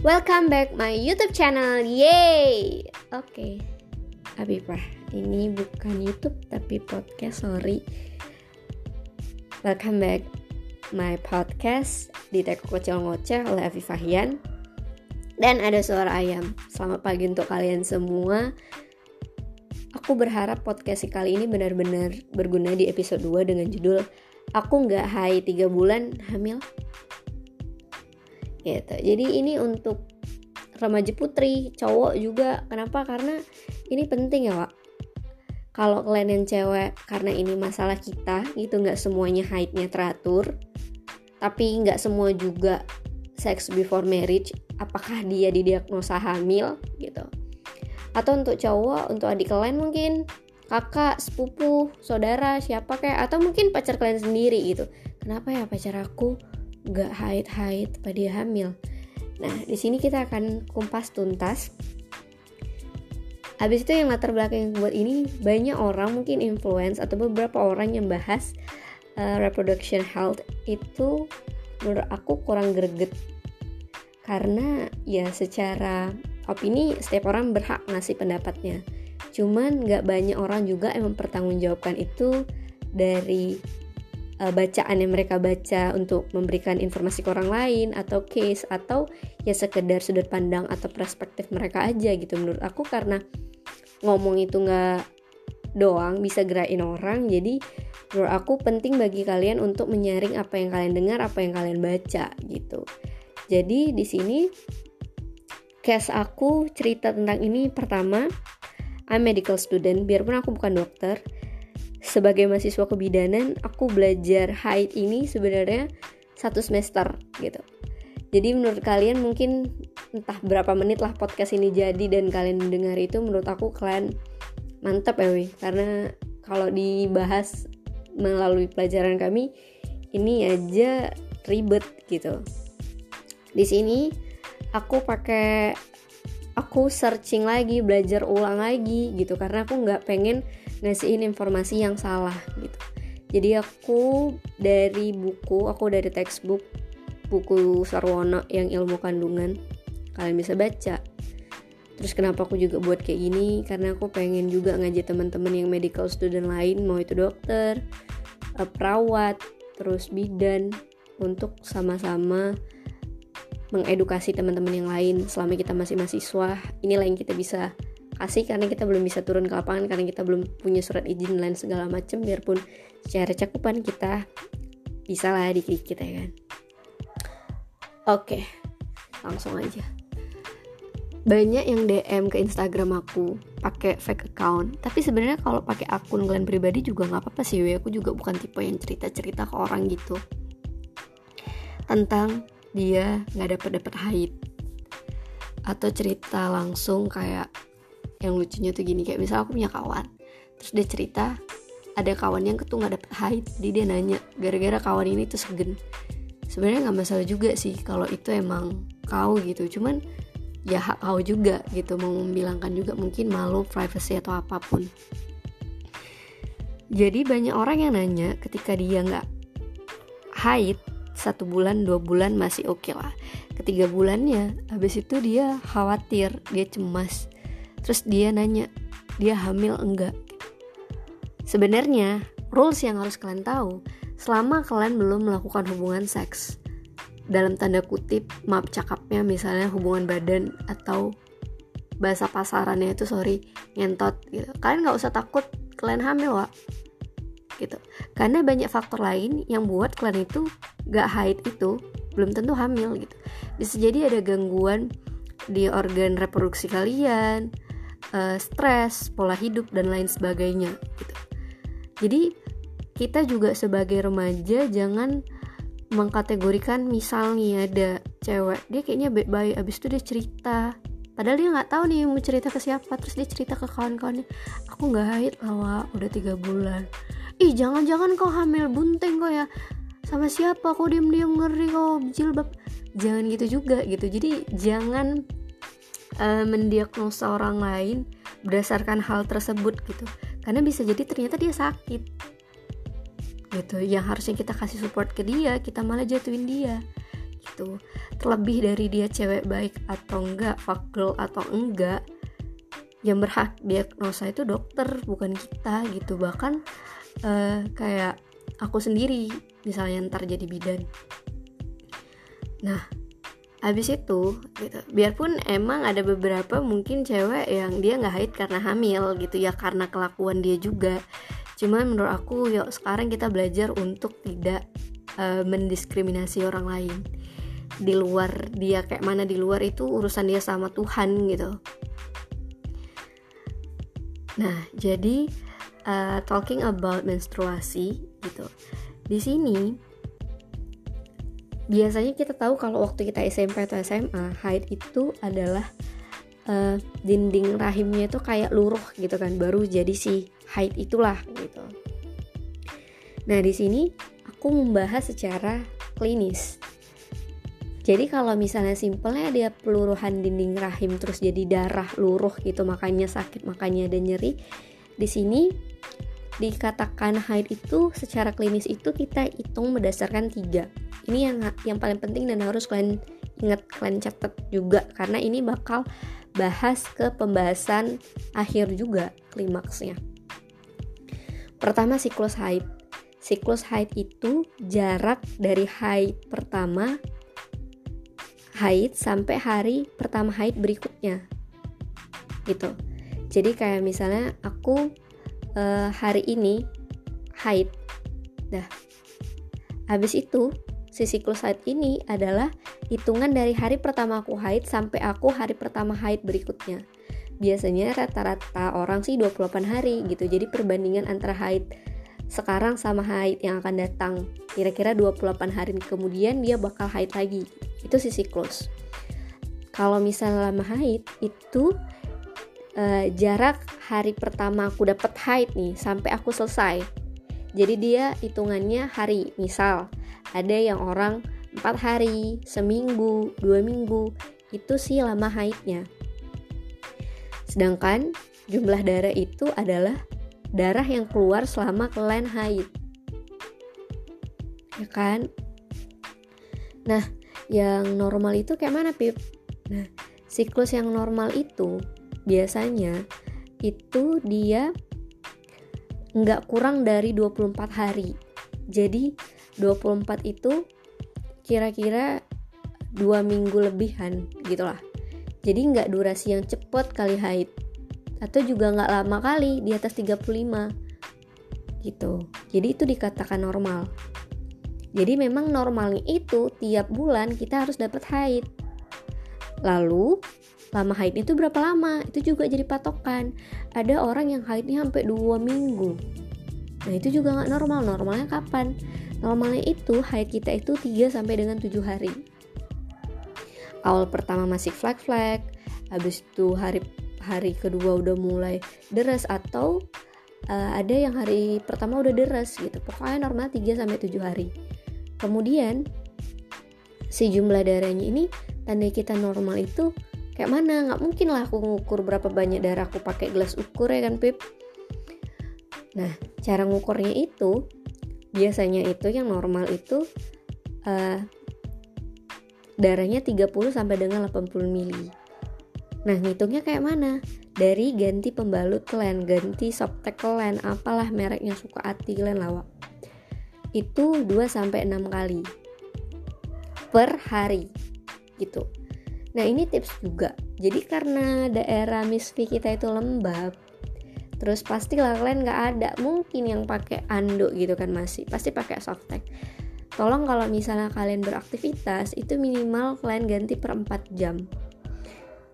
Welcome back my YouTube channel. Yay. Oke. Okay. Abipah, ini bukan YouTube tapi podcast, sorry. Welcome back my podcast di Teko Kecil Ngoceh oleh Afifah Hian. Dan ada suara ayam. Selamat pagi untuk kalian semua. Aku berharap podcast kali ini benar-benar berguna di episode 2 dengan judul Aku nggak hai 3 bulan hamil gitu. Jadi ini untuk remaja putri cowok juga. Kenapa? Karena ini penting ya pak kalau kalian yang cewek karena ini masalah kita gitu nggak semuanya haidnya teratur tapi nggak semua juga sex before marriage apakah dia didiagnosa hamil gitu. Atau untuk cowok untuk adik kalian mungkin kakak sepupu saudara siapa kayak atau mungkin pacar kalian sendiri gitu. Kenapa ya pacar aku gak haid-haid pada dia hamil. Nah, di sini kita akan kumpas tuntas. Habis itu yang latar belakang yang buat ini banyak orang mungkin influence atau beberapa orang yang bahas uh, reproduction health itu menurut aku kurang greget karena ya secara opini setiap orang berhak ngasih pendapatnya cuman nggak banyak orang juga yang mempertanggungjawabkan itu dari uh, bacaan yang mereka baca untuk memberikan informasi ke orang lain atau case atau ya sekedar sudut pandang atau perspektif mereka aja gitu. Menurut aku karena ngomong itu nggak doang bisa gerakin orang jadi menurut aku penting bagi kalian untuk menyaring apa yang kalian dengar apa yang kalian baca gitu. Jadi di sini case aku cerita tentang ini. Pertama I'm medical student. Biarpun aku bukan dokter sebagai mahasiswa kebidanan aku belajar haid ini sebenarnya satu semester gitu. Jadi menurut kalian mungkin entah berapa menit lah podcast ini jadi dan kalian mendengar itu menurut aku kalian mantep ya wih karena kalau dibahas melalui pelajaran kami ini aja ribet gitu. Di sini aku pakai aku searching lagi belajar ulang lagi gitu. Karena aku nggak pengen ngasihin informasi yang salah gitu. Jadi aku dari buku aku dari textbook buku Sarwono yang ilmu kandungan kalian bisa baca. Terus kenapa aku juga buat kayak gini? Karena aku pengen juga ngajak teman-teman yang medical student lain mau itu dokter eh, perawat terus bidan untuk sama-sama mengedukasi teman-teman yang lain selama kita masih mahasiswa. Inilah yang kita bisa kasih karena kita belum bisa turun ke lapangan karena kita belum punya surat izin dan segala macam biarpun secara cakupan kita bisa lah dikit-dikit ya kan. Oke langsung aja. Banyak yang DM ke Instagram aku pakai fake account tapi sebenarnya kalau pakai akun kalian pribadi juga nggak apa-apa sih we. aku juga bukan tipe yang cerita-cerita ke orang gitu. Tentang dia nggak dapet dapet haid. Atau cerita langsung kayak yang lucunya tuh gini kayak misal aku punya kawan terus dia cerita ada kawan yang ketua nggak dapet haid jadi dia nanya gara-gara kawan ini tuh segen sebenarnya nggak masalah juga sih kalau itu emang kau gitu cuman ya hak kau juga gitu mau membilangkan juga mungkin malu privacy atau apa pun. Jadi banyak orang yang nanya ketika dia nggak haid satu bulan dua bulan masih oke okay lah. Ketiga bulannya habis itu dia khawatir dia cemas terus dia nanya dia hamil enggak? Sebenarnya rules yang harus kalian tahu selama kalian belum melakukan hubungan seks dalam tanda kutip maaf cakapnya misalnya hubungan badan atau bahasa pasarannya itu sorry ngentot gitu. Kalian nggak usah takut kalian hamil wa gitu. Karena banyak faktor lain yang buat kalian itu gak haid itu belum tentu hamil gitu. Bisa jadi ada gangguan di organ reproduksi kalian uh, stres, pola hidup dan lain sebagainya gitu. Jadi kita juga sebagai remaja jangan mengkategorikan misalnya ada cewek dia kayaknya baik-baik abis itu dia cerita. Padahal dia nggak tahu nih mau cerita ke siapa terus dia cerita ke kawan-kawannya aku nggak haid lah udah tiga bulan. Ih jangan-jangan kau hamil bunting kok ya. Sama siapa kok diam-diam ngeri kok jilbab. Jangan gitu juga gitu. Jadi jangan uh, mendiagnosa orang lain berdasarkan hal tersebut gitu. Karena bisa jadi ternyata dia sakit. Gitu yang harusnya kita kasih support ke dia kita malah jatuhin dia. Gitu. Terlebih dari dia cewek baik atau enggak fuck girl atau enggak yang berhak diagnosa itu dokter bukan kita gitu. Bahkan uh, kayak aku sendiri misalnya ntar jadi bidan. Nah habis itu gitu. Biarpun emang ada beberapa mungkin cewek yang dia nggak haid karena hamil gitu ya karena kelakuan dia juga. Cuman menurut aku yuk sekarang kita belajar untuk tidak uh, mendiskriminasi orang lain. Di luar dia kayak mana di luar itu urusan dia sama Tuhan gitu. Nah jadi uh, talking about menstruasi gitu. Di sini biasanya kita tahu kalau waktu kita SMP atau SMA haid itu adalah uh, dinding rahimnya itu kayak luruh gitu kan baru jadi si haid itulah gitu. Nah di sini aku membahas secara klinis. Jadi kalau misalnya simpelnya dia peluruhan dinding rahim terus jadi darah luruh gitu makanya sakit makanya ada nyeri. Di sini dikatakan haid itu secara klinis itu kita hitung berdasarkan tiga. Ini yang yang paling penting dan harus kalian ingat kalian catat juga karena ini bakal bahas ke pembahasan akhir juga klimaksnya. Pertama siklus haid. Siklus haid itu jarak dari haid pertama haid sampai hari pertama haid berikutnya. Gitu. Jadi kayak misalnya aku uh, hari ini haid. Dah habis itu si siklus haid ini adalah hitungan dari hari pertama aku haid sampai aku hari pertama haid berikutnya. Biasanya rata-rata orang sih 28 hari gitu. Jadi perbandingan antara haid sekarang sama haid yang akan datang kira-kira 28 hari kemudian dia bakal haid lagi. Itu si siklus. Kalau misalnya lama haid itu uh, jarak hari pertama aku dapat haid nih sampai aku selesai. Jadi dia hitungannya hari. Misal ada yang orang 4 hari, seminggu, dua minggu, itu sih lama haidnya. Sedangkan jumlah darah itu adalah darah yang keluar selama kalian haid. Ya kan? Nah, yang normal itu kayak mana, Pip? Nah, siklus yang normal itu biasanya itu dia nggak kurang dari 24 hari. Jadi 24 itu kira-kira dua minggu lebihan gitulah. Jadi nggak durasi yang cepet kali haid. Atau juga nggak lama kali di atas 35 gitu. Jadi itu dikatakan normal. Jadi memang normalnya itu tiap bulan kita harus dapat haid. Lalu lama haid itu berapa lama? Itu juga jadi patokan. Ada orang yang haidnya sampai dua minggu. Nah itu juga nggak normal. Normalnya kapan? Normalnya itu haid kita itu 3 sampai dengan 7 hari. Awal pertama masih flag flag habis itu hari hari kedua udah mulai deras atau uh, ada yang hari pertama udah deras gitu. Pokoknya normal 3 sampai 7 hari. Kemudian si jumlah darahnya ini tanda kita normal itu kayak mana? Nggak mungkin lah aku ngukur berapa banyak darah aku pakai gelas ukur ya kan Pip? Nah cara ngukurnya itu biasanya itu yang normal itu uh, darahnya 30 sampai dengan 80 mili. Nah ngitungnya kayak mana? Dari ganti pembalut kalian ganti softtek kalian apalah mereknya suka hati kalian lawak itu 2 sampai 6 kali per hari gitu Nah ini tips juga. Jadi karena daerah misfi kita itu lembab, terus pasti kalian nggak ada mungkin yang pakai anduk gitu kan masih, pasti pakai softtek. Tolong kalau misalnya kalian beraktivitas itu minimal kalian ganti per 4 jam.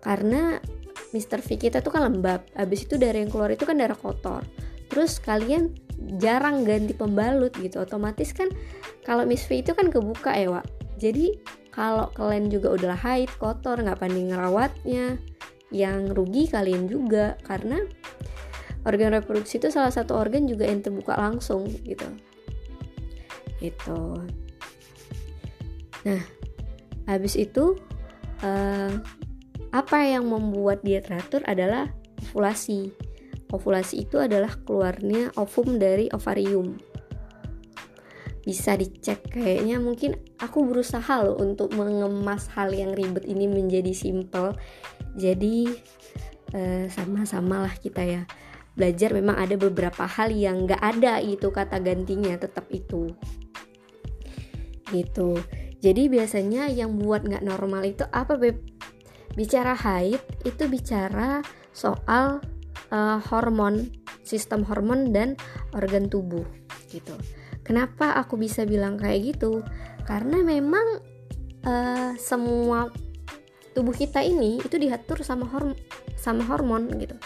Karena Mr. V kita tuh kan lembab, habis itu darah yang keluar itu kan darah kotor. Terus kalian jarang ganti pembalut gitu, otomatis kan kalau Miss V itu kan kebuka ya, Wak. Jadi kalau kalian juga udah haid kotor nggak pandai ngerawatnya yang rugi kalian juga. Karena organ reproduksi itu salah satu organ juga yang terbuka langsung gitu. Itu nah habis itu uh, apa yang membuat dia teratur adalah ovulasi. Ovulasi itu adalah keluarnya ovum dari ovarium bisa dicek kayaknya. Mungkin aku berusaha loh untuk mengemas hal yang ribet ini menjadi simple. Jadi uh, sama-sama lah kita ya. Belajar memang ada beberapa hal yang gak ada itu kata gantinya tetap itu. Gitu. Jadi biasanya yang buat nggak normal itu apa beb? Bicara haid itu bicara soal uh, hormon sistem hormon dan organ tubuh gitu Kenapa aku bisa bilang kayak gitu? Karena memang uh, semua tubuh kita ini itu diatur sama horm sama hormon gitu.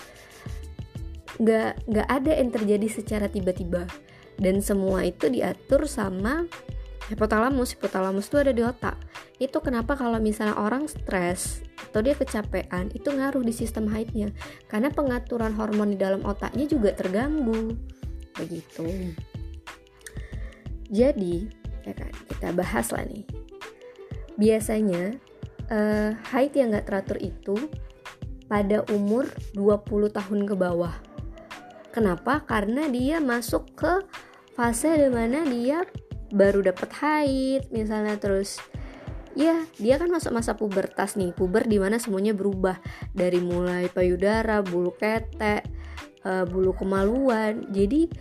Gak, gak ada yang terjadi secara tiba-tiba dan semua itu diatur sama hipotalamus. Hipotalamus itu ada di otak. Itu kenapa kalau misalnya orang stres atau dia kecapean itu ngaruh di sistem haidnya karena pengaturan hormon di dalam otaknya juga terganggu. Begitu. Jadi, ya kan, kita bahas lah nih. Biasanya uh, haid yang gak teratur itu pada umur 20 tahun ke bawah. Kenapa? Karena dia masuk ke fase di mana dia baru dapat haid, misalnya terus ya dia kan masuk masa pubertas nih puber di mana semuanya berubah dari mulai payudara bulu ketek uh, bulu kemaluan jadi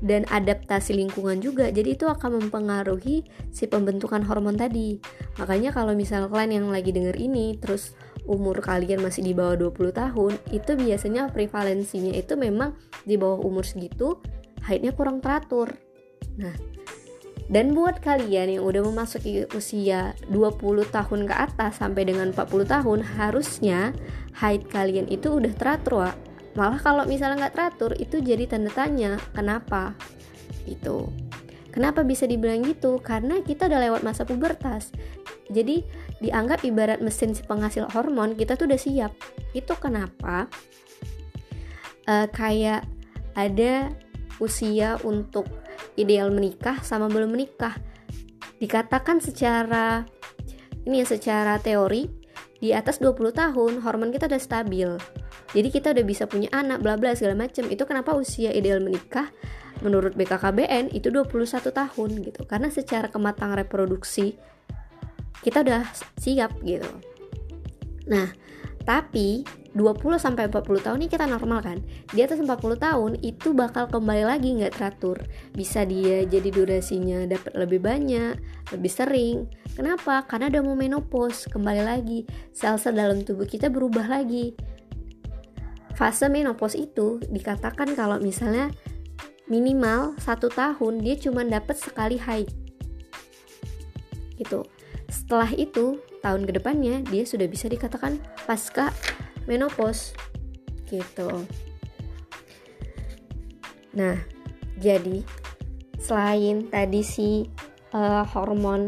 dan adaptasi lingkungan juga. Jadi itu akan mempengaruhi si pembentukan hormon tadi. Makanya kalau misal kalian yang lagi denger ini terus umur kalian masih di bawah 20 tahun itu biasanya prevalensinya itu memang di bawah umur segitu haidnya kurang teratur. Nah dan buat kalian yang udah memasuki usia 20 tahun ke atas sampai dengan 40 tahun harusnya haid kalian itu udah teratur malah kalau misalnya nggak teratur itu jadi tanda tanya kenapa? Itu kenapa bisa dibilang gitu? Karena kita udah lewat masa pubertas. Jadi dianggap ibarat mesin penghasil hormon kita tuh udah siap. Itu kenapa? Uh, kayak ada usia untuk ideal menikah sama belum menikah. Dikatakan secara ini ya secara teori di atas 20 tahun hormon kita udah stabil jadi kita udah bisa punya anak bla bla segala macem itu kenapa usia ideal menikah menurut BKKBN itu 21 tahun gitu karena secara kematangan reproduksi kita udah siap gitu nah tapi 20 sampai 40 tahun ini kita normal kan. Di atas 40 tahun itu bakal kembali lagi nggak teratur. Bisa dia jadi durasinya dapat lebih banyak, lebih sering. Kenapa? Karena udah mau menopause, kembali lagi. Sel-sel dalam tubuh kita berubah lagi fase menopause itu dikatakan kalau misalnya minimal satu tahun dia cuma dapat sekali haid. Gitu. Setelah itu tahun ke depannya dia sudah bisa dikatakan pasca menopause. Gitu. Nah jadi selain tadi si uh, hormon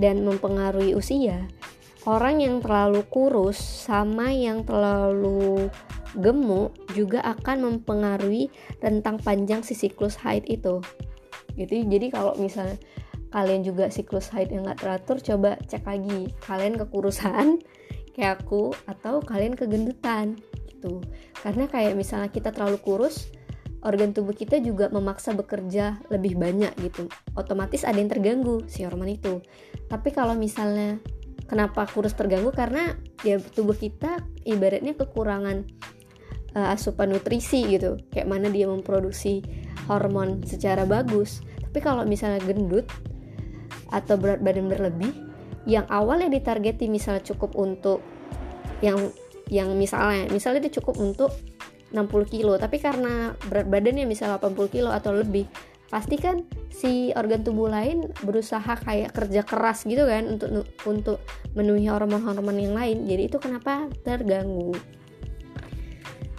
dan mempengaruhi usia orang yang terlalu kurus sama yang terlalu gemuk juga akan mempengaruhi rentang panjang si siklus haid itu. Gitu jadi kalau misalnya kalian juga siklus haid yang gak teratur coba cek lagi. Kalian kekurusan kayak aku atau kalian kegendutan gitu. Karena kayak misalnya kita terlalu kurus organ tubuh kita juga memaksa bekerja lebih banyak gitu. Otomatis ada yang terganggu si hormon itu. Tapi kalau misalnya kenapa kurus terganggu? Karena ya tubuh kita ibaratnya kekurangan uh, asupan nutrisi gitu. Kayak mana dia memproduksi hormon secara bagus. Tapi kalau misalnya gendut atau berat badan berlebih yang awalnya ditargeti misalnya cukup untuk yang yang misalnya misalnya dia cukup untuk 60 kilo tapi karena berat badannya misalnya 80 kilo atau lebih pasti kan si organ tubuh lain berusaha kayak kerja keras gitu kan untuk untuk memenuhi hormon-hormon yang lain. Jadi itu kenapa terganggu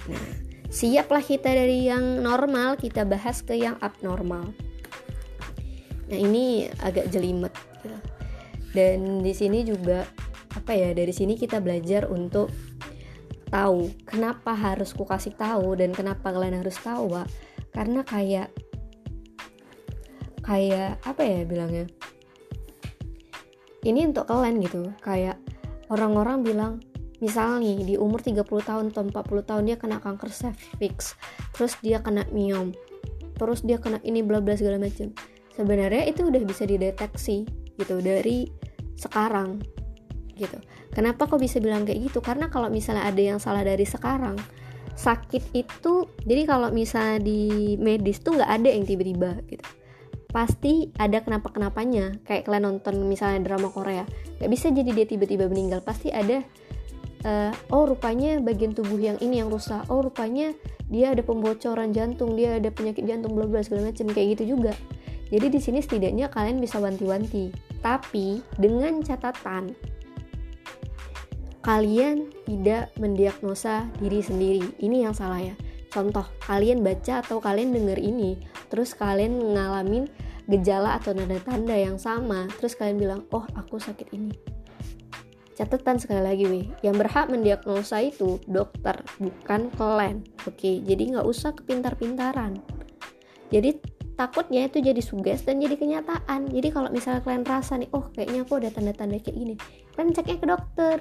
Nah, siaplah kita dari yang normal, kita bahas ke yang abnormal. Nah, ini agak jelimet. Gitu. Dan di sini juga apa ya? Dari sini kita belajar untuk tahu kenapa harus ku kasih tahu dan kenapa kalian harus tahu, Pak. Karena kayak kayak apa ya bilangnya? Ini untuk kalian gitu. Kayak orang-orang bilang misalnya di umur 30 tahun atau 40 tahun dia kena kanker cervix terus dia kena miom terus dia kena ini bla bla segala macam sebenarnya itu udah bisa dideteksi gitu dari sekarang gitu. Kenapa kok bisa bilang kayak gitu? Karena kalau misalnya ada yang salah dari sekarang sakit itu jadi kalau misalnya di medis tuh nggak ada yang tiba-tiba gitu. Pasti ada kenapa kenapanya kayak kalian nonton misalnya drama Korea nggak bisa jadi dia tiba-tiba meninggal pasti ada uh, oh rupanya bagian tubuh yang ini yang rusak. Oh rupanya dia ada pembocoran jantung dia ada penyakit jantung bla bla segala macam kayak gitu juga. Jadi di sini setidaknya kalian bisa wanti-wanti. Tapi dengan catatan kalian tidak mendiagnosa diri sendiri. Ini yang salah ya. Contoh kalian baca atau kalian denger ini terus kalian ngalamin gejala atau tanda-tanda yang sama terus kalian bilang oh aku sakit ini catatan sekali lagi wih yang berhak mendiagnosa itu dokter bukan kalian oke jadi nggak usah kepintar-pintaran. Jadi takutnya itu jadi suges dan jadi kenyataan. Jadi kalau misalnya kalian rasa nih oh kayaknya aku ada tanda-tanda kayak gini kalian ceknya ke dokter.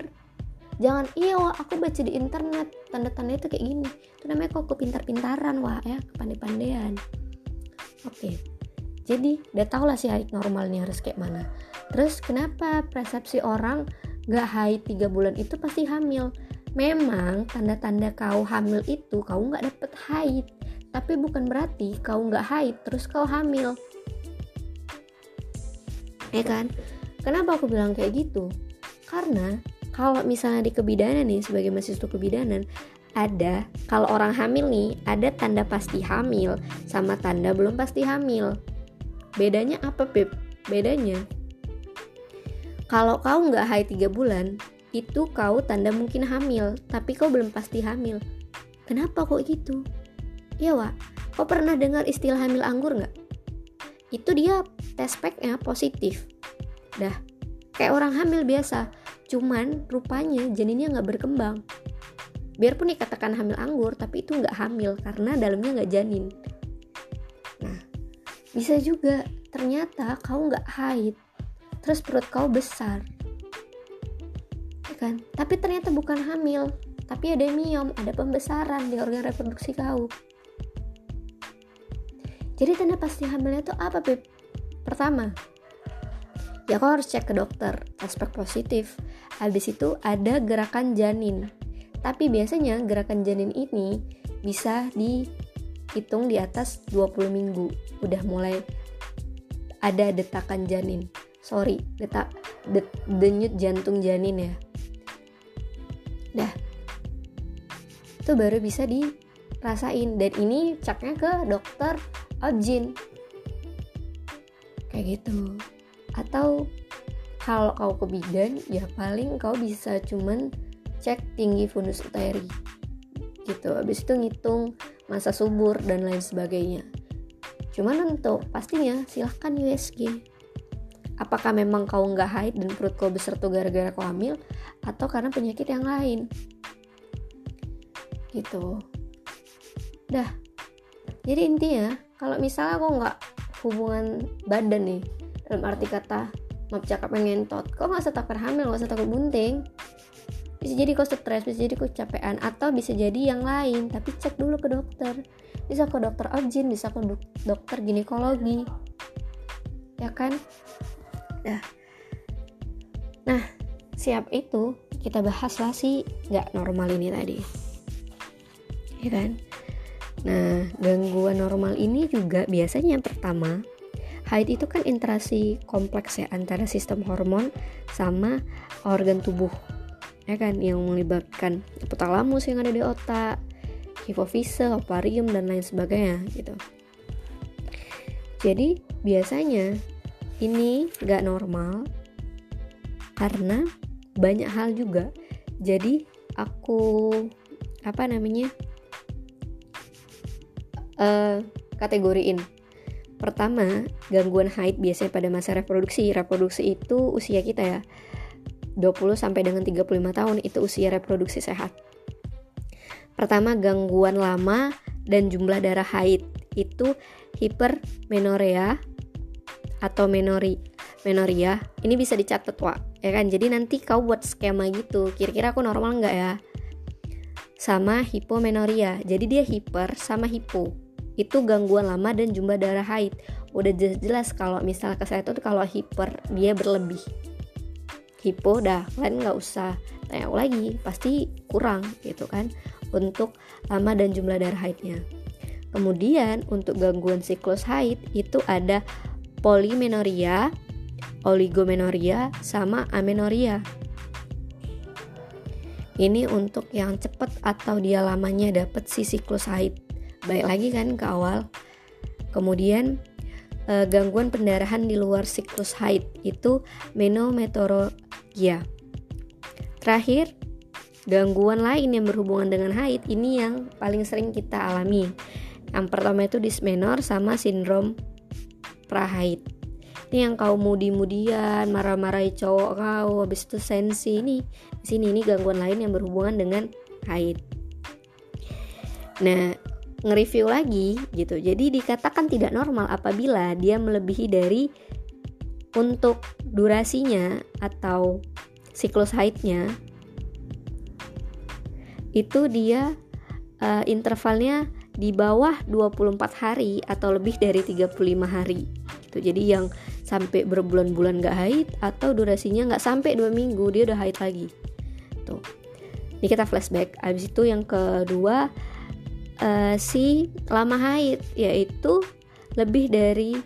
Jangan iya wah aku baca di internet tanda-tanda itu kayak gini. Itu namanya kok kepintar-pintaran wah ya kepandai-pandaian. Oke jadi udah tau lah sih haid normalnya harus kayak mana. Terus kenapa persepsi orang gak haid 3 bulan itu pasti hamil. Memang tanda-tanda kau hamil itu kau nggak dapet haid. Tapi bukan berarti kau nggak haid terus kau hamil. Ya kan? Kenapa aku bilang kayak gitu? Karena kalau misalnya di kebidanan nih sebagai mahasiswa kebidanan ada kalau orang hamil nih ada tanda pasti hamil sama tanda belum pasti hamil. Bedanya apa Beb? bedanya kalau kau nggak haid 3 bulan itu kau tanda mungkin hamil tapi kau belum pasti hamil. Kenapa kok gitu? Ya Wak. Kau pernah dengar istilah hamil anggur nggak? Itu dia tes packnya positif. Dah kayak orang hamil biasa cuman rupanya janinnya nggak berkembang. Biarpun dikatakan hamil anggur tapi itu nggak hamil karena dalamnya nggak janin. Nah bisa juga ternyata kau nggak haid terus perut kau besar. Ya kan? Tapi ternyata bukan hamil tapi ada miom ada pembesaran di organ reproduksi kau. Jadi tanda pasti hamilnya itu apa Beb? pertama ya kau harus cek ke dokter aspek positif. Habis itu ada gerakan janin. Tapi biasanya gerakan janin ini bisa dihitung di atas 20 minggu. Udah mulai ada detakan janin sorry detak det, denyut jantung janin ya. Dah. Itu baru bisa dirasain. Dan ini ceknya ke dokter objin kayak gitu. Atau kalau kau ke bidan ya paling kau bisa cuman cek tinggi fundus uteri. Gitu. Habis itu ngitung masa subur dan lain sebagainya. Cuman untuk pastinya silahkan USG apakah memang kau nggak haid dan perut kau besar tuh gara-gara kau hamil? Atau karena penyakit yang lain? Gitu. Dah. Jadi intinya kalau misalnya kau nggak hubungan badan nih dalam arti kata maaf cakap ngentot kok nggak usah takut hamil nggak usah takut bunting. Bisa jadi kau stres bisa jadi kau capean atau bisa jadi yang lain. Tapi cek dulu ke dokter. Bisa ke dokter objin bisa ke dokter ginekologi. Ya kan nah nah siap itu kita bahas lah sih nggak normal ini tadi. Ya kan? Nah gangguan normal ini juga biasanya yang pertama Haid itu kan interaksi kompleks ya antara sistem hormon sama organ tubuh ya kan? Yang melibatkan hipotalamus yang ada di otak, hipofise, ovarium dan lain sebagainya gitu. Jadi biasanya ini gak normal karena banyak hal juga. Jadi aku apa namanya uh, kategoriin Pertama, gangguan haid biasanya pada masa reproduksi. Reproduksi itu usia kita ya. 20 sampai dengan 35 tahun itu usia reproduksi sehat. Pertama, gangguan lama dan jumlah darah haid itu hipermenorea atau menori menoria. Ini bisa dicatat, Wak. Ya kan? Jadi nanti kau buat skema gitu. Kira-kira aku normal nggak ya? Sama hipomenoria. Jadi dia hiper sama hipo itu gangguan lama dan jumlah darah haid. udah jelas-jelas kalau misalnya kesehatan tuh kalau hiper dia berlebih hipo dah kalian nggak usah tanya lagi pasti kurang gitu kan untuk lama dan jumlah darah haidnya kemudian untuk gangguan siklus haid itu ada polimenoria oligomenoria sama amenoria. Ini untuk yang cepat atau dia lamanya dapat si siklus haid. Baik lagi kan ke awal. Kemudian eh, gangguan pendarahan di luar siklus haid itu menometerogia terakhir gangguan lain yang berhubungan dengan haid ini yang paling sering kita alami. Yang pertama itu dismenor sama sindrom prahaid ini yang kau mudi-mudian marah-marahi cowok kau habis itu sensi. Ini di sini ini gangguan lain yang berhubungan dengan haid. Nah nge-review lagi gitu. Jadi dikatakan tidak normal apabila dia melebihi dari untuk durasinya atau siklus haidnya itu dia uh, intervalnya di bawah 24 hari atau lebih dari 35 hari gitu. Jadi yang sampai berbulan-bulan gak haid atau durasinya nggak sampai dua minggu dia udah haid lagi. Tuh. Ini kita flashback. Abis itu yang kedua uh, si lama haid yaitu lebih dari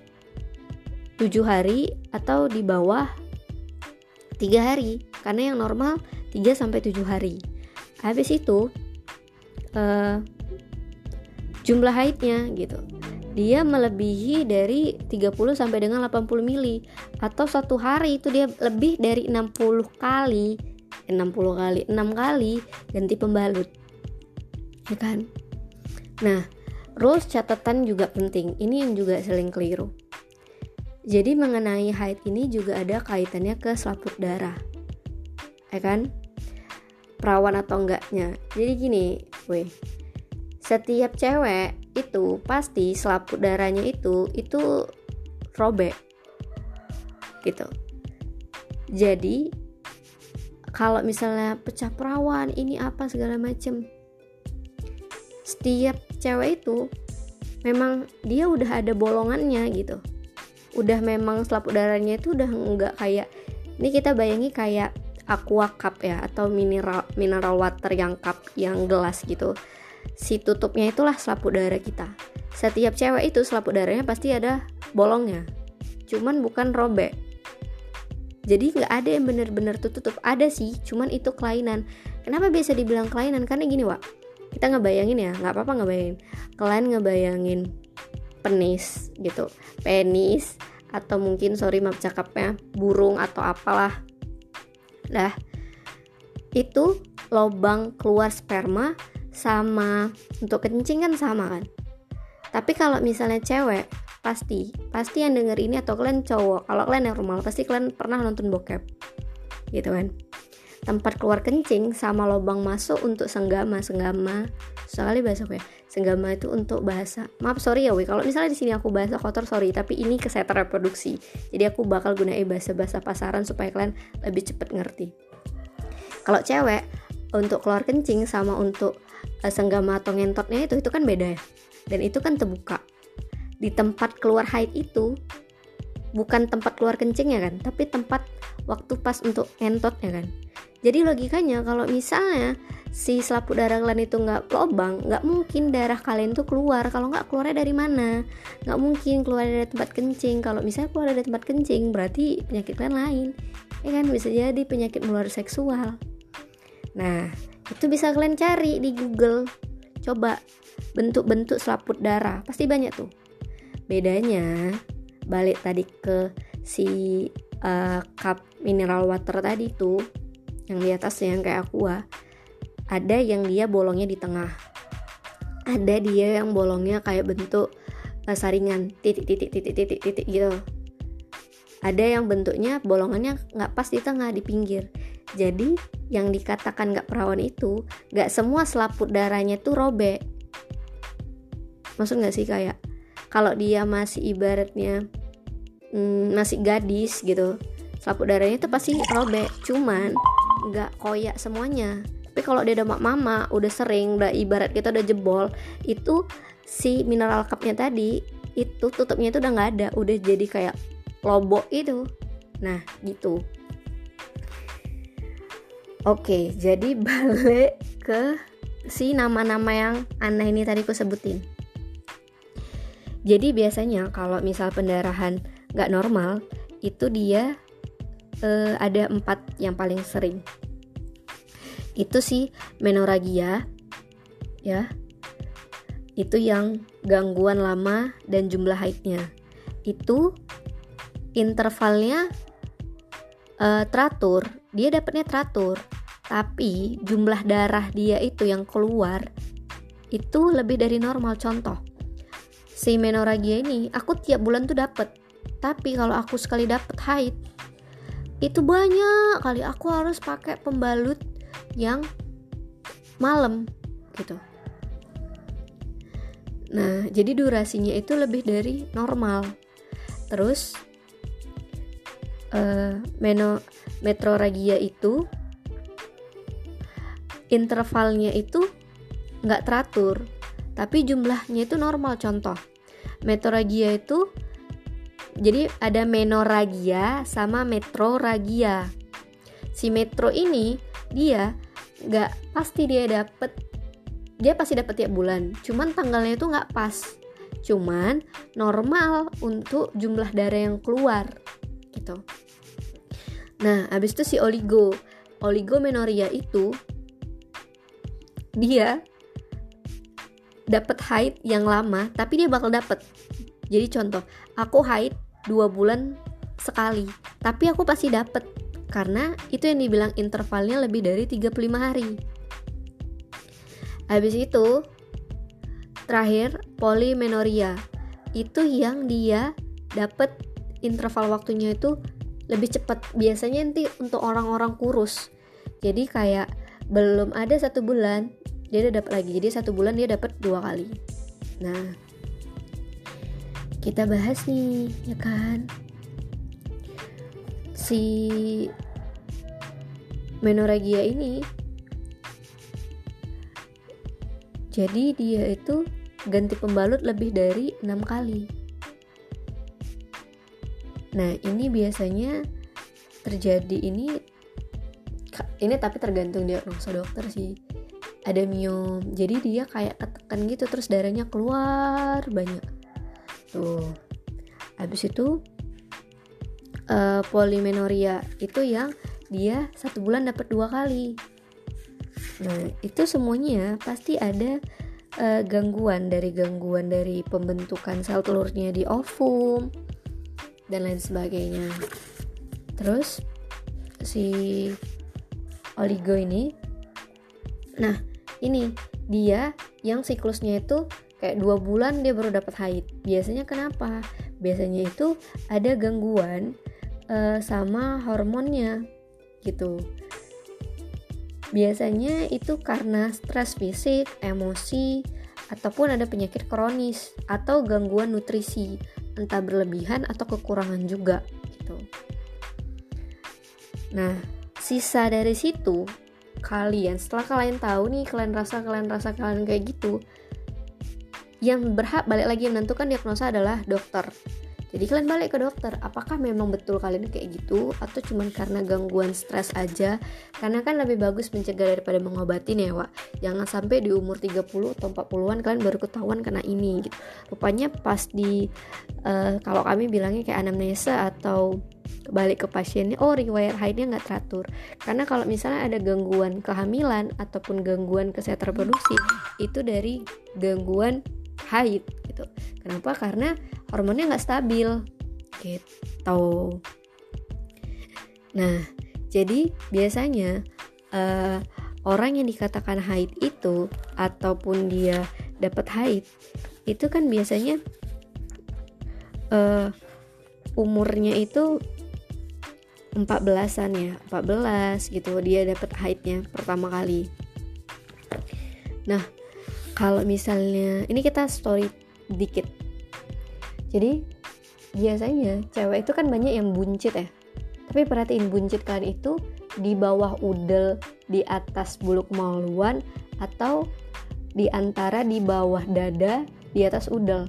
tujuh hari atau di bawah tiga hari karena yang normal 3 sampai 7 hari. Habis itu uh, jumlah haidnya gitu. Dia melebihi dari 30 sampai dengan 80 mili atau satu hari itu dia lebih dari 60 kali 60 kali 6 kali ganti pembalut. Ya kan? Nah, rules catatan juga penting. Ini yang juga sering keliru. Jadi mengenai haid ini juga ada kaitannya ke selaput darah. Ya kan? Perawan atau enggaknya. Jadi gini, weh. Setiap cewek itu pasti selaput darahnya itu itu robek. Gitu. Jadi kalau misalnya pecah perawan ini apa segala macem setiap cewek itu memang dia udah ada bolongannya gitu udah memang selaput darahnya itu udah nggak kayak ini kita bayangi kayak aqua cup ya atau mineral mineral water yang cup yang gelas gitu si tutupnya itulah selaput darah kita. Setiap cewek itu selaput darahnya pasti ada bolongnya. Cuman bukan robek. Jadi nggak ada yang bener-bener tutup ada sih cuman itu kelainan. Kenapa biasa dibilang kelainan? Karena gini wak. Kita ngebayangin ya nggak apa-apa ngebayangin. Kalian ngebayangin penis gitu. Penis atau mungkin sorry maaf cakapnya burung atau apalah. Dah itu lobang keluar sperma sama. Untuk kencing kan sama kan? Tapi kalau misalnya cewek pasti pasti yang denger ini atau kalian cowok kalau kalian yang normal pasti kalian pernah nonton bokep. Gitu kan? Tempat keluar kencing sama lubang masuk untuk senggama senggama. Sekali bahasa gue senggama itu untuk bahasa. Maaf sorry ya we kalau misalnya di sini aku bahasa kotor sorry. Tapi ini kesehatan reproduksi. Jadi aku bakal gunain bahasa bahasa pasaran supaya kalian lebih cepet ngerti. Kalau cewek untuk keluar kencing sama untuk senggama atau ngentotnya itu itu kan beda ya dan itu kan terbuka di tempat keluar haid itu bukan tempat keluar kencingnya kan tapi tempat waktu pas untuk ngentotnya kan jadi logikanya kalau misalnya si selaput darah kalian itu nggak lobang, nggak mungkin darah kalian tuh keluar. Kalau nggak keluarnya dari mana? Nggak mungkin keluar dari tempat kencing. Kalau misalnya keluar dari tempat kencing, berarti penyakit kalian lain. Ya kan bisa jadi penyakit menular seksual. Nah, itu bisa kalian cari di Google. Coba bentuk-bentuk selaput darah, pasti banyak tuh. Bedanya balik tadi ke si uh, cup mineral water tadi tuh yang di atasnya yang kayak aqua. Ada yang dia bolongnya di tengah. Ada dia yang bolongnya kayak bentuk uh, saringan. Titik titik titik titik titik gitu. Ada yang bentuknya bolongannya nggak pas di tengah di pinggir jadi yang dikatakan nggak perawan itu nggak semua selaput darahnya tuh robek maksud nggak sih kayak kalau dia masih ibaratnya hmm, masih gadis gitu selaput darahnya itu pasti robek cuman nggak koyak semuanya. Tapi kalau dia udah mama udah sering udah ibarat kita udah jebol itu si mineral cupnya tadi itu tutupnya itu udah nggak ada. Udah jadi kayak lobo itu nah gitu oke jadi balik ke si nama-nama yang aneh ini tadi aku sebutin. Jadi biasanya kalau misal pendarahan nggak normal itu dia uh, ada empat yang paling sering. Itu sih menoragia ya. Itu yang gangguan lama dan jumlah haidnya. Itu intervalnya uh, teratur dia dapatnya teratur. Tapi jumlah darah dia itu yang keluar itu lebih dari normal. Contoh si menoragia ini aku tiap bulan tuh dapet. Tapi kalau aku sekali dapet haid itu banyak kali. Aku harus pakai pembalut yang malam gitu. Nah jadi durasinya itu lebih dari normal. Terus uh, meno metroragia itu intervalnya itu nggak teratur tapi jumlahnya itu normal. Contoh metroragia itu jadi ada menoragia sama metroragia si metro ini dia nggak pasti dia dapet dia pasti dapet tiap bulan cuman tanggalnya itu nggak pas. Cuman normal untuk jumlah darah yang keluar gitu nah habis itu si oligo. Oligomenoria itu dia dapat haid yang lama tapi dia bakal dapat jadi contoh aku haid dua bulan sekali tapi aku pasti dapat karena itu yang dibilang intervalnya lebih dari 35 hari. Habis itu terakhir polimenoria itu yang dia dapat interval waktunya itu lebih cepat. Biasanya nanti untuk orang-orang kurus. Jadi kayak belum ada satu bulan dia udah dapat lagi. Jadi satu bulan dia dapat dua kali. Nah kita bahas nih ya kan? Si menoragia ini jadi dia itu ganti pembalut lebih dari enam kali nah ini biasanya terjadi ini ini tapi tergantung diagnosa dokter sih. Ada miom jadi dia kayak ketekan gitu terus darahnya keluar banyak. Tuh. Habis itu uh, polimenoria itu yang dia satu bulan dapat dua kali. Nah itu semuanya pasti ada uh, gangguan dari gangguan dari pembentukan sel telurnya di ovum dan lain sebagainya. Terus si oligo ini nah ini dia yang siklusnya itu kayak dua bulan dia baru dapat haid. Biasanya kenapa? Biasanya itu ada gangguan uh, sama hormonnya gitu. Biasanya itu karena stres fisik emosi ataupun ada penyakit kronis atau gangguan nutrisi entah berlebihan atau kekurangan juga gitu. Nah sisa dari situ kalian setelah kalian tahu nih kalian rasa kalian rasa kalian kayak gitu yang berhak balik lagi menentukan diagnosa adalah dokter jadi kalian balik ke dokter, apakah memang betul kalian kayak gitu atau cuman karena gangguan stres aja? Karena kan lebih bagus mencegah daripada mengobati ya, Wak. Jangan sampai di umur 30 atau 40-an kalian baru ketahuan kena ini gitu. Rupanya pas di uh, kalau kami bilangnya kayak anamnesa atau balik ke pasiennya, oh riwayat haidnya nggak teratur. Karena kalau misalnya ada gangguan kehamilan ataupun gangguan kesehatan reproduksi, itu dari gangguan haid gitu. Kenapa? Karena hormonnya nggak stabil gitu. Nah jadi biasanya uh, orang yang dikatakan haid itu ataupun dia dapat haid itu kan biasanya uh, umurnya itu 14-an ya 14 gitu dia dapat haidnya pertama kali. Nah kalau misalnya ini kita story dikit. Jadi biasanya cewek itu kan banyak yang buncit ya. Tapi perhatiin buncit kalian itu di bawah udel di atas buluk maluan atau di antara di bawah dada di atas udel.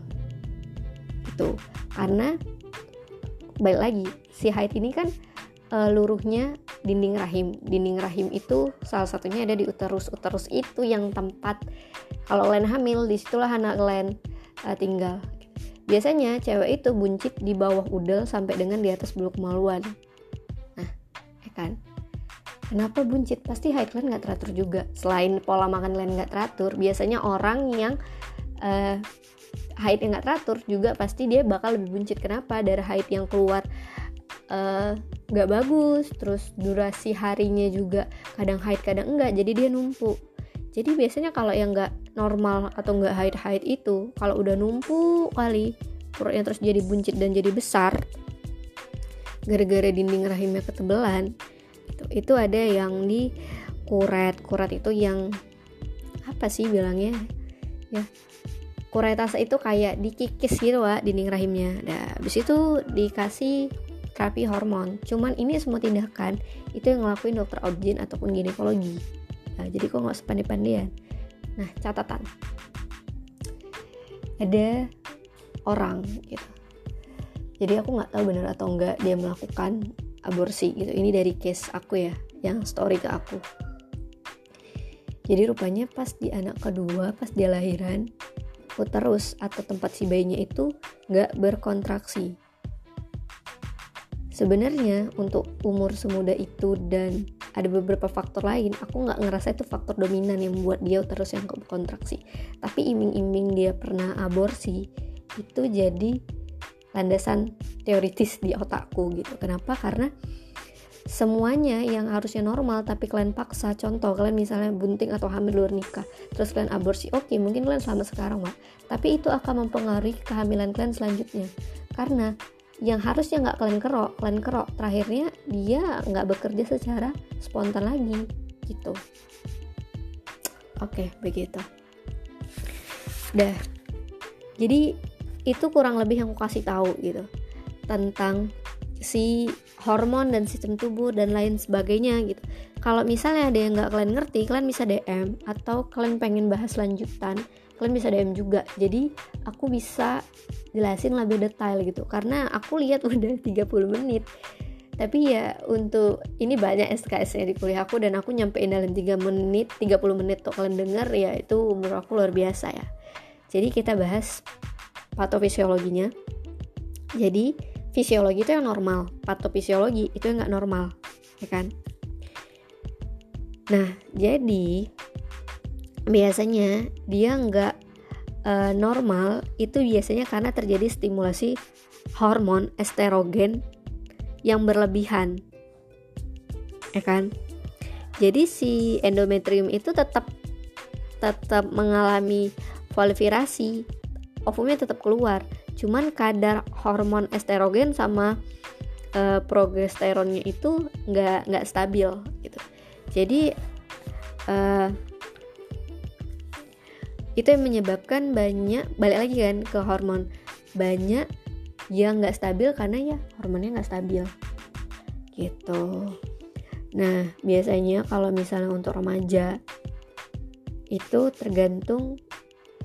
Gitu. Karena balik lagi si haid ini kan uh, luruhnya dinding rahim. Dinding rahim itu salah satunya ada di uterus. Uterus itu yang tempat kalau kalian hamil di situlah anak kalian uh, tinggal. Biasanya cewek itu buncit di bawah udel sampai dengan di atas bulu kemaluan nah ya kan? Kenapa buncit? Pasti haid kalian nggak teratur juga. Selain pola makan kalian nggak teratur biasanya orang yang uh, haid yang nggak teratur juga pasti dia bakal lebih buncit. Kenapa? Darah haid yang keluar uh, nggak bagus terus durasi harinya juga kadang haid kadang enggak jadi dia numpuk jadi biasanya kalau yang nggak normal atau nggak haid haid itu kalau udah numpuk kali perutnya terus jadi buncit dan jadi besar gara-gara dinding rahimnya ketebelan itu itu ada yang di kuret kuret itu yang apa sih bilangnya? Ya kuretase itu kayak dikikis gitu wa dinding rahimnya. Nah habis itu dikasih terapi hormon. Cuman ini semua tindakan itu yang ngelakuin dokter objin ataupun ginekologi. Nah, jadi kok nggak sepandai-pandaian nah catatan. Ada orang gitu. Jadi aku nggak tahu benar atau enggak dia melakukan aborsi gitu. Ini dari case aku ya yang story ke aku. Jadi rupanya pas di anak kedua pas dia lahiran uterus atau tempat si bayinya itu nggak berkontraksi Sebenarnya untuk umur semuda itu dan ada beberapa faktor lain, aku nggak ngerasa itu faktor dominan yang membuat dia terus yang kontraksi. Tapi iming-iming dia pernah aborsi itu jadi landasan teoritis di otakku gitu. Kenapa? Karena semuanya yang harusnya normal tapi kalian paksa contoh kalian misalnya bunting atau hamil luar nikah terus kalian aborsi oke okay, mungkin kalian selamat sekarang pak tapi itu akan mempengaruhi kehamilan kalian selanjutnya karena yang harusnya nggak kalian kerok kalian kerok. Terakhirnya dia nggak bekerja secara spontan lagi gitu. Oke begitu. Dah. Jadi itu kurang lebih yang aku kasih tahu gitu. Tentang si hormon dan sistem tubuh dan lain sebagainya gitu. Kalau misalnya ada yang nggak kalian ngerti kalian bisa DM atau kalian pengen bahas lanjutan kalian bisa DM juga. Jadi aku bisa jelasin lebih detail gitu. Karena aku lihat udah 30 menit. Tapi ya untuk ini banyak SKS-nya di kuliah aku dan aku nyampein dalam 3 menit 30 menit tuh kalian denger ya itu umur aku luar biasa ya. Jadi kita bahas patofisiologinya. Jadi fisiologi itu yang normal. Patofisiologi itu yang nggak normal ya kan? Nah jadi biasanya dia nggak uh, normal itu biasanya karena terjadi stimulasi hormon estrogen yang berlebihan. Ya kan? Jadi si endometrium itu tetap tetap mengalami proliferasi ovumnya tetap keluar. Cuman kadar hormon estrogen sama uh, progesteronnya itu nggak nggak stabil gitu. Jadi uh, itu yang menyebabkan banyak balik lagi kan ke hormon. Banyak yang nggak stabil karena ya hormonnya nggak stabil. Gitu. Nah biasanya kalau misalnya untuk remaja itu tergantung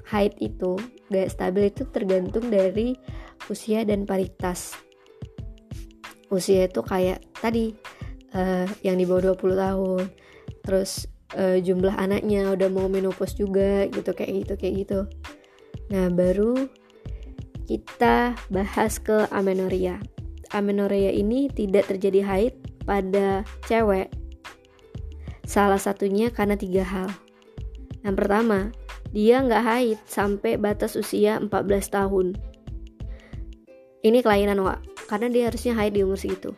height itu. Gak stabil itu tergantung dari usia dan paritas. Usia itu kayak tadi uh, yang di bawah 20 tahun. Terus uh, jumlah anaknya udah mau menopause juga gitu kayak gitu kayak gitu. Nah baru kita bahas ke amenoria amenoria ini tidak terjadi haid pada cewek. Salah satunya karena tiga hal. Yang pertama dia nggak haid sampai batas usia 14 tahun. Ini kelainan wa karena dia harusnya haid di umur segitu.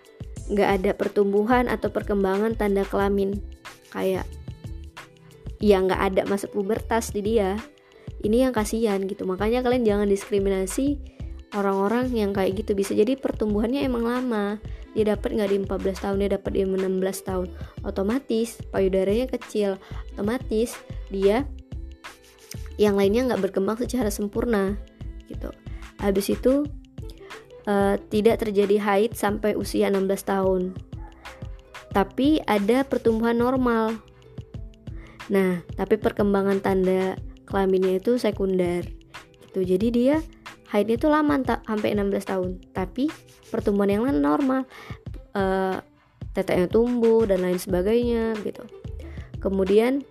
Nggak ada pertumbuhan atau perkembangan tanda kelamin. Kayak ya nggak ada masa pubertas di dia. Ini yang kasihan gitu. Makanya kalian jangan diskriminasi orang-orang yang kayak gitu. Bisa jadi pertumbuhannya emang lama. Dia dapat nggak di 14 tahun dia dapat di 16 tahun. Otomatis payudaranya kecil. Otomatis dia yang lainnya nggak berkembang secara sempurna gitu. Habis itu uh, tidak terjadi haid sampai usia 16 tahun. Tapi ada pertumbuhan normal Nah, tapi perkembangan tanda kelaminnya itu sekunder. Gitu. Jadi dia haidnya itu lama sampai 16 tahun. Tapi pertumbuhan yang lain normal. Uh, teteknya tumbuh dan lain sebagainya gitu. Kemudian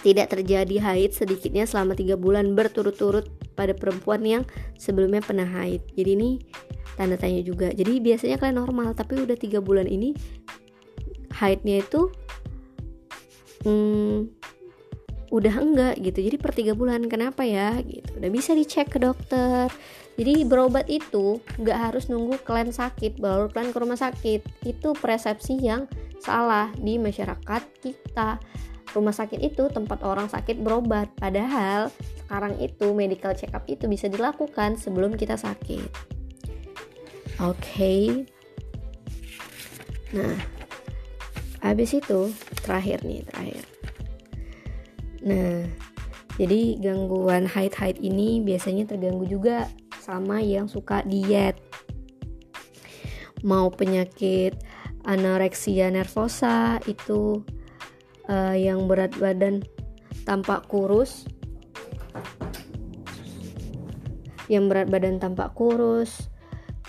tidak terjadi haid sedikitnya selama tiga bulan berturut-turut pada perempuan yang sebelumnya pernah haid. Jadi ini tanda tanya juga. Jadi biasanya kalian normal tapi udah tiga bulan ini haidnya itu hmm, udah enggak gitu. Jadi per tiga bulan kenapa ya? Gitu. Udah bisa dicek ke dokter. Jadi berobat itu nggak harus nunggu kalian sakit baru kalian ke rumah sakit. Itu persepsi yang salah di masyarakat kita. Rumah sakit itu tempat orang sakit berobat. Padahal sekarang itu medical check up itu bisa dilakukan sebelum kita sakit. Oke. Okay. nah habis itu terakhir nih terakhir. Nah jadi gangguan haid-haid ini biasanya terganggu juga sama yang suka diet. Mau penyakit anoreksia nervosa itu uh, yang berat badan tampak kurus yang berat badan tampak kurus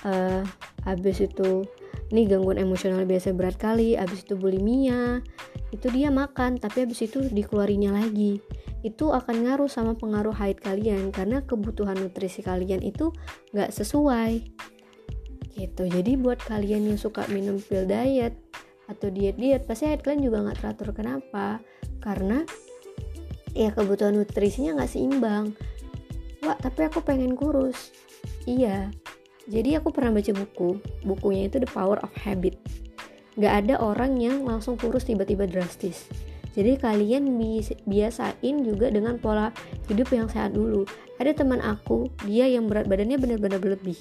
uh, habis itu ini gangguan emosional biasa berat kali habis itu bulimia. Itu dia makan tapi habis itu dikeluarinya lagi. Itu akan ngaruh sama pengaruh haid kalian karena kebutuhan nutrisi kalian itu nggak sesuai. Gitu. Jadi buat kalian yang suka minum pil diet atau diet-diet pasti haid kalian juga nggak teratur. Kenapa? Karena ya kebutuhan nutrisinya nggak seimbang. Wah tapi aku pengen kurus. Iya jadi aku pernah baca buku, bukunya itu The Power of Habit. Gak ada orang yang langsung kurus tiba-tiba drastis. Jadi kalian biasain juga dengan pola hidup yang sehat dulu. Ada teman aku, dia yang berat badannya benar-benar berlebih.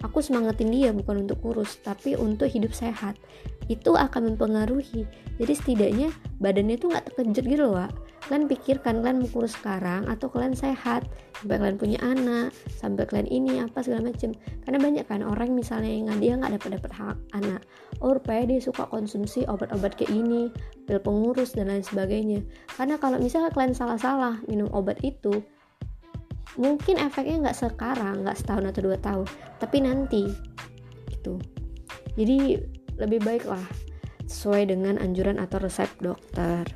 Aku semangatin dia bukan untuk kurus, tapi untuk hidup sehat. Itu akan mempengaruhi. Jadi setidaknya badannya tuh nggak terkejut gitu loh, Wak kalian pikirkan kalian mau kurus sekarang atau kalian sehat sampai kalian punya anak sampai kalian ini apa segala macam karena banyak kan orang misalnya yang dia nggak dapat dapat hak anak oh rupanya dia suka konsumsi obat-obat kayak ini pil pengurus dan lain sebagainya karena kalau misalnya kalian salah-salah minum obat itu mungkin efeknya nggak sekarang nggak setahun atau dua tahun tapi nanti gitu jadi lebih baik lah sesuai dengan anjuran atau resep dokter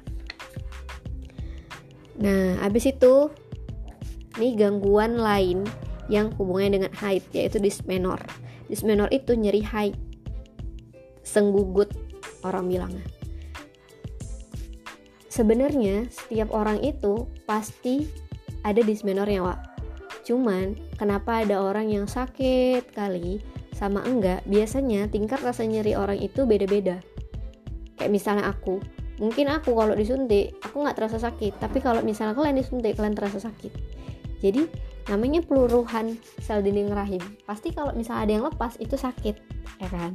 Nah, habis itu nih gangguan lain yang hubungannya dengan haid yaitu dismenor. Dismenor itu nyeri haid. Senggugut orang bilangnya. Sebenarnya setiap orang itu pasti ada dismenornya, Wak. Cuman kenapa ada orang yang sakit kali sama enggak? Biasanya tingkat rasa nyeri orang itu beda-beda. Kayak misalnya aku, mungkin aku kalau disuntik aku nggak terasa sakit tapi kalau misalnya kalian disuntik kalian terasa sakit jadi namanya peluruhan sel dinding rahim pasti kalau misalnya ada yang lepas itu sakit ya kan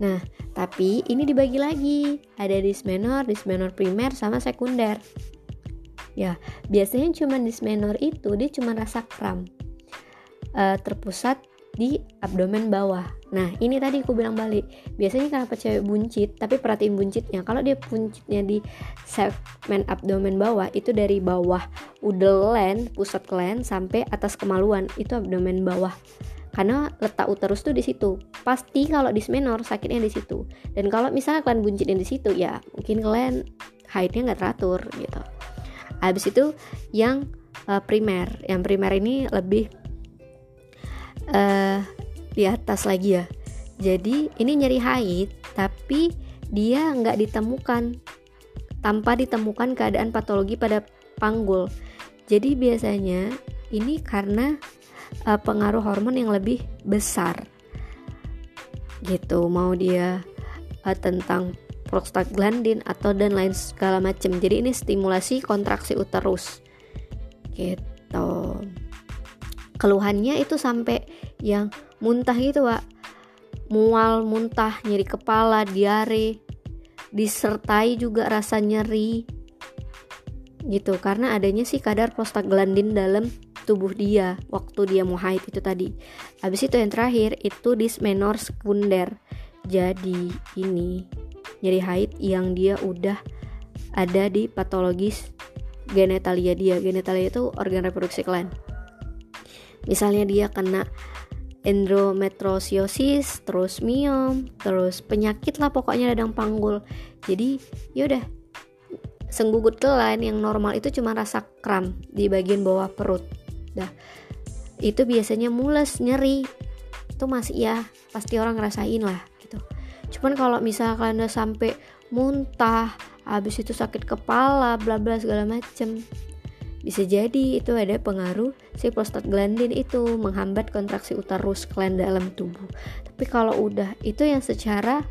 nah tapi ini dibagi lagi ada dismenor dismenor primer sama sekunder ya biasanya cuma dismenor itu dia cuma rasa kram uh, terpusat di abdomen bawah. Nah, ini tadi aku bilang balik. Biasanya kenapa cewek buncit, tapi perhatiin buncitnya. Kalau dia buncitnya di segmen abdomen bawah, itu dari bawah udel gland, pusat gland sampai atas kemaluan, itu abdomen bawah. Karena letak uterus tuh di situ. Pasti kalau dismenor sakitnya di situ. Dan kalau misalnya kalian buncitnya di situ, ya mungkin kalian haidnya nggak teratur gitu. Habis itu yang uh, primer. Yang primer ini lebih uh, di atas lagi ya. Jadi ini nyeri haid tapi dia nggak ditemukan. Tanpa ditemukan keadaan patologi pada panggul. Jadi biasanya ini karena uh, pengaruh hormon yang lebih besar. Gitu mau dia uh, tentang prostaglandin atau dan lain segala macam jadi ini stimulasi kontraksi uterus gitu. Keluhannya itu sampai yang muntah gitu pak mual muntah nyeri kepala diare disertai juga rasa nyeri. Gitu. Karena adanya sih kadar prostaglandin dalam tubuh dia waktu dia mau haid itu tadi. Habis itu yang terakhir itu dismenor sekunder. Jadi ini nyeri haid yang dia udah ada di patologis genitalia dia genitalia itu organ reproduksi kalian misalnya dia kena endometriosis, terus miom, terus penyakit lah pokoknya radang panggul. Jadi yaudah senggugut kelan yang normal itu cuma rasa kram di bagian bawah perut. Dah itu biasanya mules nyeri itu masih ya pasti orang ngerasain lah. Cuman kalau misalkan udah sampai muntah, habis itu sakit kepala, bla bla segala macem bisa jadi itu ada pengaruh si prostaglandin itu menghambat kontraksi uterus gland dalam tubuh. Tapi kalau udah itu yang secara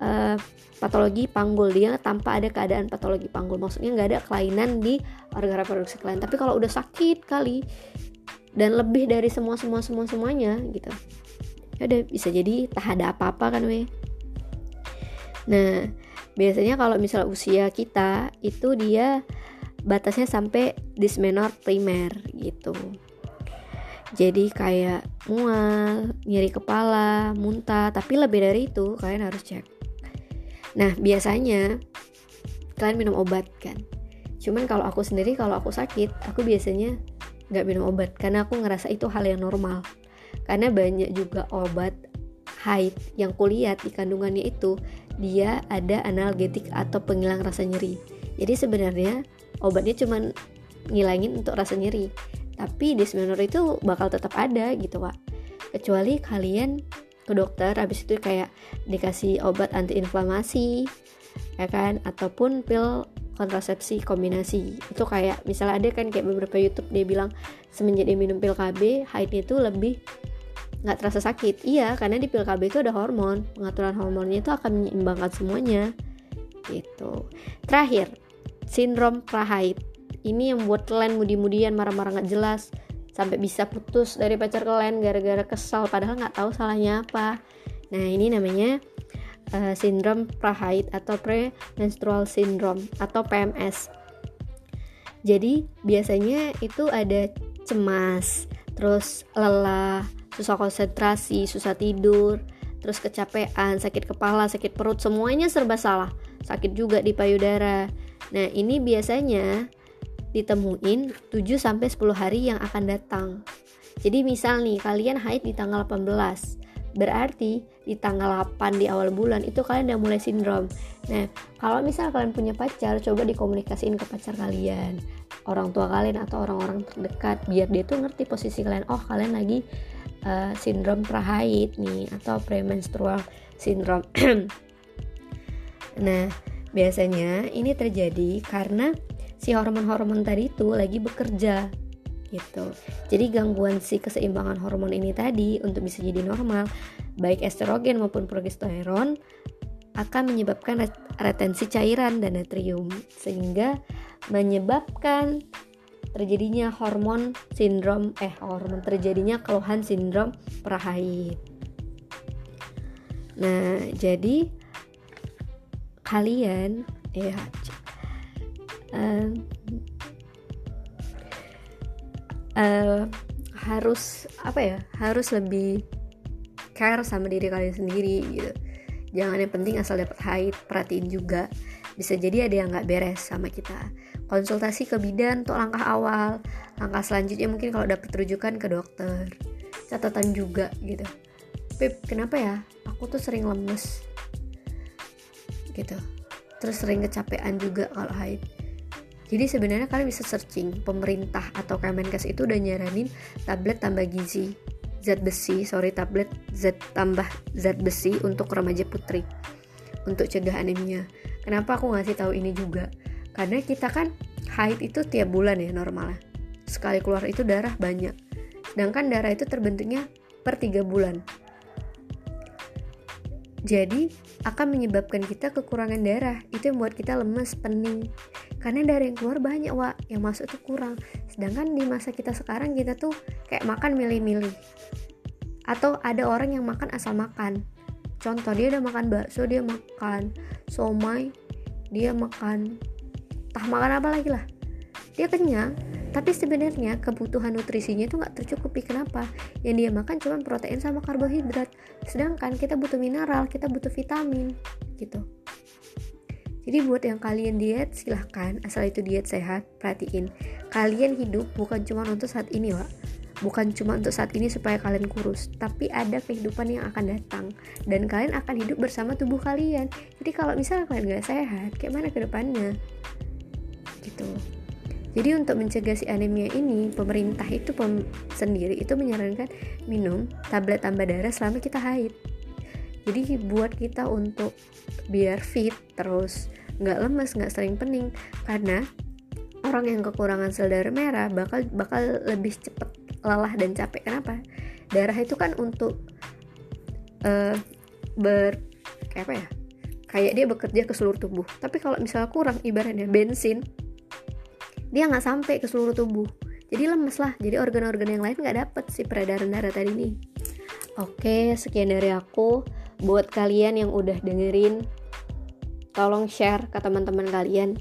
uh, patologi panggul dia tanpa ada keadaan patologi panggul. Maksudnya nggak ada kelainan di organ reproduksi kalian tapi kalau udah sakit kali dan lebih dari semua semua semua semuanya gitu ya udah bisa jadi tak ada apa-apa kan weh nah biasanya kalau misal usia kita itu dia batasnya sampai dismenor primer gitu jadi kayak mual, nyeri kepala, muntah, tapi lebih dari itu kalian harus cek. Nah, biasanya kalian minum obat kan. Cuman kalau aku sendiri kalau aku sakit, aku biasanya nggak minum obat karena aku ngerasa itu hal yang normal. Karena banyak juga obat haid yang kulihat di kandungannya itu dia ada analgetik atau penghilang rasa nyeri. Jadi sebenarnya obatnya cuma ngilangin untuk rasa nyeri. Tapi dysmenorrhea itu bakal tetap ada gitu pak kecuali kalian ke dokter habis itu kayak dikasih obat anti inflamasi ya kan? Ataupun pil kontrasepsi kombinasi. Itu kayak misalnya ada kan kayak beberapa YouTube dia bilang semenjak dia minum pil KB haidnya itu lebih nggak terasa sakit. Iya karena di pil KB itu ada hormon. Pengaturan hormonnya itu akan menyeimbangkan semuanya. Gitu. Terakhir sindrom prahaid. Ini yang buat kalian mudi-mudian marah-marah nggak jelas sampai bisa putus dari pacar kalian gara-gara kesal padahal nggak tahu salahnya apa. Nah ini namanya uh, sindrom prahaid atau premenstrual syndrome atau PMS jadi biasanya itu ada cemas terus lelah susah konsentrasi susah tidur terus kecapean sakit kepala sakit perut semuanya serba salah sakit juga di payudara Nah, ini biasanya ditemuin 7 sampai 10 hari yang akan datang. Jadi misal nih kalian haid di tanggal 18, berarti di tanggal 8 di awal bulan itu kalian udah mulai sindrom. Nah, kalau misal kalian punya pacar, coba dikomunikasiin ke pacar kalian, orang tua kalian atau orang-orang terdekat biar dia tuh ngerti posisi kalian. Oh, kalian lagi uh, sindrom prahaid nih atau premenstrual syndrome. nah, Biasanya ini terjadi karena si hormon-hormon tadi itu lagi bekerja gitu. Jadi gangguan si keseimbangan hormon ini tadi untuk bisa jadi normal, baik estrogen maupun progesteron akan menyebabkan retensi cairan dan natrium sehingga menyebabkan terjadinya hormon sindrom eh hormon terjadinya keluhan sindrom prahaid. Nah, jadi kalian ya uh, uh, harus apa ya harus lebih care sama diri kalian sendiri gitu. Jangan yang penting asal dapat haid perhatiin juga. Bisa jadi ada yang nggak beres sama kita konsultasi ke bidan untuk langkah awal. Langkah selanjutnya mungkin kalau dapat rujukan ke dokter. Catatan juga gitu. Pip kenapa ya? Aku tuh sering lemes. Gitu. Terus sering kecapean juga kalau haid. Jadi sebenarnya kalian bisa searching pemerintah atau Kemenkes itu udah nyaranin tablet tambah gizi zat besi sorry tablet zat tambah zat besi untuk remaja putri untuk cegah anemia. Kenapa aku ngasih tahu ini juga karena kita kan haid itu tiap bulan ya normalnya sekali keluar itu darah banyak sedangkan darah itu terbentuknya per tiga bulan jadi akan menyebabkan kita kekurangan darah. Itu yang buat kita lemes, pening. Karena darah yang keluar banyak, Wak. Yang masuk tuh kurang. Sedangkan di masa kita sekarang kita tuh kayak makan milih-milih. Atau ada orang yang makan asal makan. Contoh dia udah makan bakso, dia makan somai, dia makan tah makan apa lagi lah. Dia kenyang, tapi sebenarnya kebutuhan nutrisinya itu nggak tercukupi. Kenapa? Yang dia makan cuma protein sama karbohidrat. Sedangkan kita butuh mineral kita butuh vitamin gitu. Jadi buat yang kalian diet silahkan. Asal itu diet sehat perhatiin. Kalian hidup bukan cuma untuk saat ini Wak. Bukan cuma untuk saat ini supaya kalian kurus tapi ada kehidupan yang akan datang. Dan kalian akan hidup bersama tubuh kalian. Jadi kalau misalnya kalian gak sehat kayak mana ke depannya gitu jadi untuk mencegah si anemia ini, pemerintah itu pem sendiri itu menyarankan minum tablet tambah darah selama kita haid. Jadi buat kita untuk biar fit terus nggak lemes, nggak sering pening karena orang yang kekurangan sel darah merah bakal bakal lebih cepet lelah dan capek. Kenapa? Darah itu kan untuk uh, ber kayak apa ya? Kayak dia bekerja ke seluruh tubuh. Tapi kalau misalnya kurang ibaratnya bensin dia nggak sampai ke seluruh tubuh. Jadi lemes lah. Jadi organ-organ yang lain nggak dapet si peredaran darah tadi nih. Oke sekian dari aku. Buat kalian yang udah dengerin tolong share ke teman-teman kalian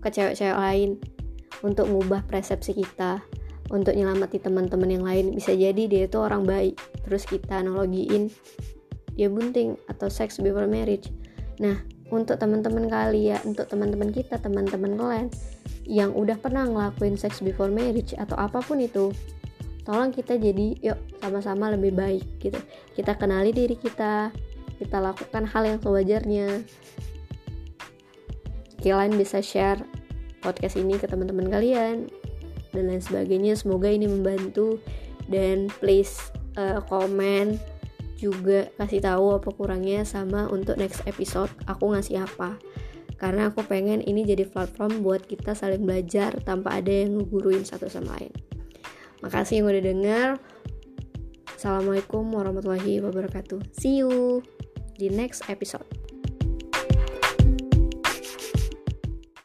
ke cewek-cewek lain untuk ngubah persepsi kita untuk nyelamati teman-teman yang lain. Bisa jadi dia itu orang baik terus kita analogiin dia bunting atau sex before marriage. Nah untuk teman-teman kalian untuk teman-teman kita teman-teman kalian yang udah pernah ngelakuin sex before marriage atau apa pun itu tolong kita jadi yuk sama-sama lebih baik gitu. Kita kenali diri kita kita lakukan hal yang sewajarnya. Kalian bisa share podcast ini ke teman-teman kalian dan lain sebagainya. Semoga ini membantu dan please uh, komen juga kasih tahu apa kurangnya sama untuk next episode aku ngasih apa karena aku pengen ini jadi platform buat kita saling belajar tanpa ada yang ngeguruin satu sama lain. Makasih yang udah denger. Assalamualaikum warahmatullahi wabarakatuh. See you di next episode